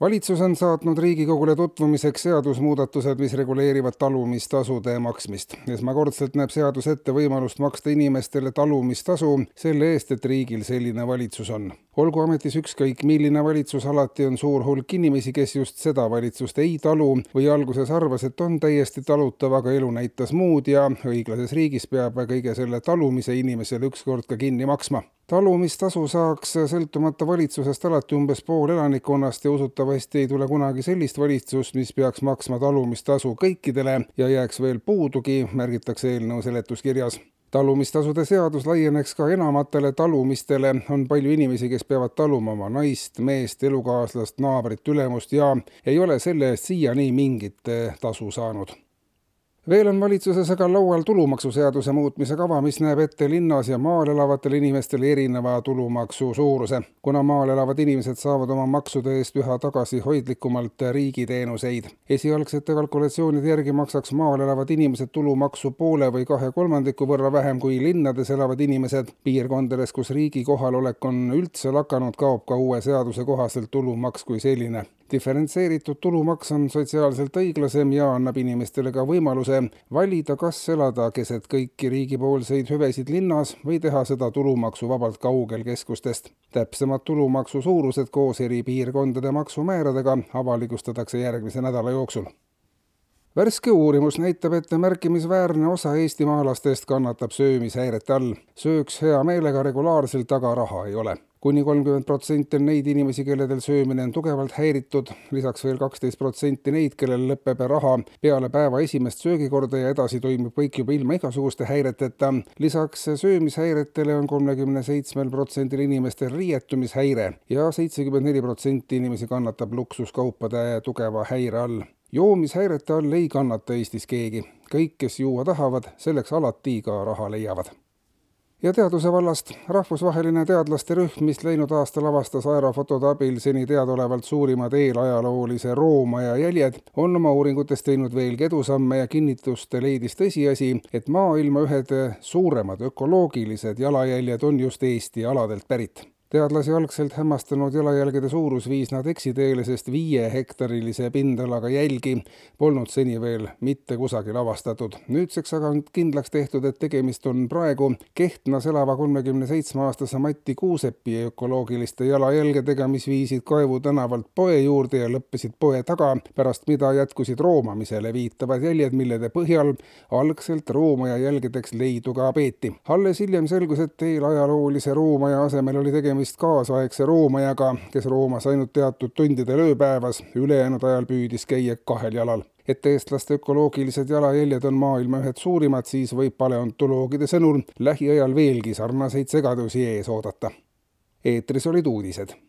valitsus on saatnud Riigikogule tutvumiseks seadusmuudatused, mis reguleerivad talumistasude maksmist. esmakordselt näeb seadus ette võimalust maksta inimestele talumistasu selle eest, et riigil selline valitsus on. olgu ametis ükskõik milline valitsus, alati on suur hulk inimesi, kes just seda valitsust ei talu või alguses arvas, et on täiesti talutav, aga elu näitas muud ja õiglases riigis peab kõige selle talumise inimesele ükskord ka kinni maksma talumistasu saaks sõltumata valitsusest alati umbes pool elanikkonnast ja usutavasti ei tule kunagi sellist valitsust, mis peaks maksma talumistasu kõikidele ja jääks veel puudugi, märgitakse eelnõu seletuskirjas. Talumistasude seadus laieneks ka enamatele talumistele, on palju inimesi, kes peavad taluma oma naist, meest, elukaaslast, naabrit, ülemust ja ei ole selle eest siiani mingit tasu saanud veel on valitsuses aga laual tulumaksuseaduse muutmise kava, mis näeb ette linnas ja maal elavatele inimestele erineva tulumaksu suuruse. kuna maal elavad inimesed saavad oma maksude eest üha tagasihoidlikumalt riigiteenuseid. esialgsete kalkulatsioonide järgi maksaks maal elavad inimesed tulumaksu poole või kahe kolmandiku võrra vähem kui linnades elavad inimesed. piirkondades, kus riigi kohalolek on üldse lakanud, kaob ka uue seaduse kohaselt tulumaks kui selline diferentseeritud tulumaks on sotsiaalselt õiglasem ja annab inimestele ka võimaluse valida, kas elada keset kõiki riigipoolseid hüvesid linnas või teha seda tulumaksuvabalt kaugel keskustest. täpsemad tulumaksu suurused koos eri piirkondade maksumääradega avalikustatakse järgmise nädala jooksul värske uurimus näitab, et märkimisväärne osa eestimaalastest kannatab söömishäirete all. sööks hea meelega regulaarselt, aga raha ei ole kuni kolmkümmend protsenti on neid inimesi, kelledel söömine on tugevalt häiritud, lisaks veel kaksteist protsenti neid, kellel lõpeb raha peale päeva esimest söögikorda ja edasi toimub kõik juba ilma igasuguste häireteta. lisaks söömishäiretele on kolmekümne seitsmel protsendil inimestel riietumishäire ja seitsekümmend neli protsenti inimesi kannatab luksuskaupade tugeva häire all joomishäirete all ei kannata Eestis keegi. kõik, kes juua tahavad, selleks alati ka raha leiavad ja teaduse vallast rahvusvaheline teadlaste rühm, mis läinud aastal avastas aerofotode abil seni teadaolevalt suurimad eelajaloolise roomaja jäljed, on oma uuringutes teinud veelgi edusamme ja kinnitust leidis tõsiasi, et maailma ühed suuremad ökoloogilised jalajäljed on just Eesti aladelt pärit teadlasi algselt hämmastanud jalajälgede suurus viis nad eksiteele, sest viiehektarilise pindalaga jälgi polnud seni veel mitte kusagil avastatud. nüüdseks aga on kindlaks tehtud, et tegemist on praegu Kehtnas elava kolmekümne seitsme aastase Mati Kuusepi ökoloogiliste jalajälgedega, mis viisid Kaevu tänavalt poe juurde ja lõppesid poe taga, pärast mida jätkusid roomamisele viitavad jäljed, millede põhjal algselt roomaja jälgedeks leidu ka peeti. alles hiljem selgus, et eelajaloolise roomaja asemel oli tegemist tegemist kaasaegse roomajaga, kes roomas ainult teatud tundidel ööpäevas, ülejäänud ajal püüdis käia kahel jalal. et eestlaste ökoloogilised jalajäljed on maailma ühed suurimad, siis võib paleontoloogide sõnul lähiajal veelgi sarnaseid segadusi ees oodata. eetris olid uudised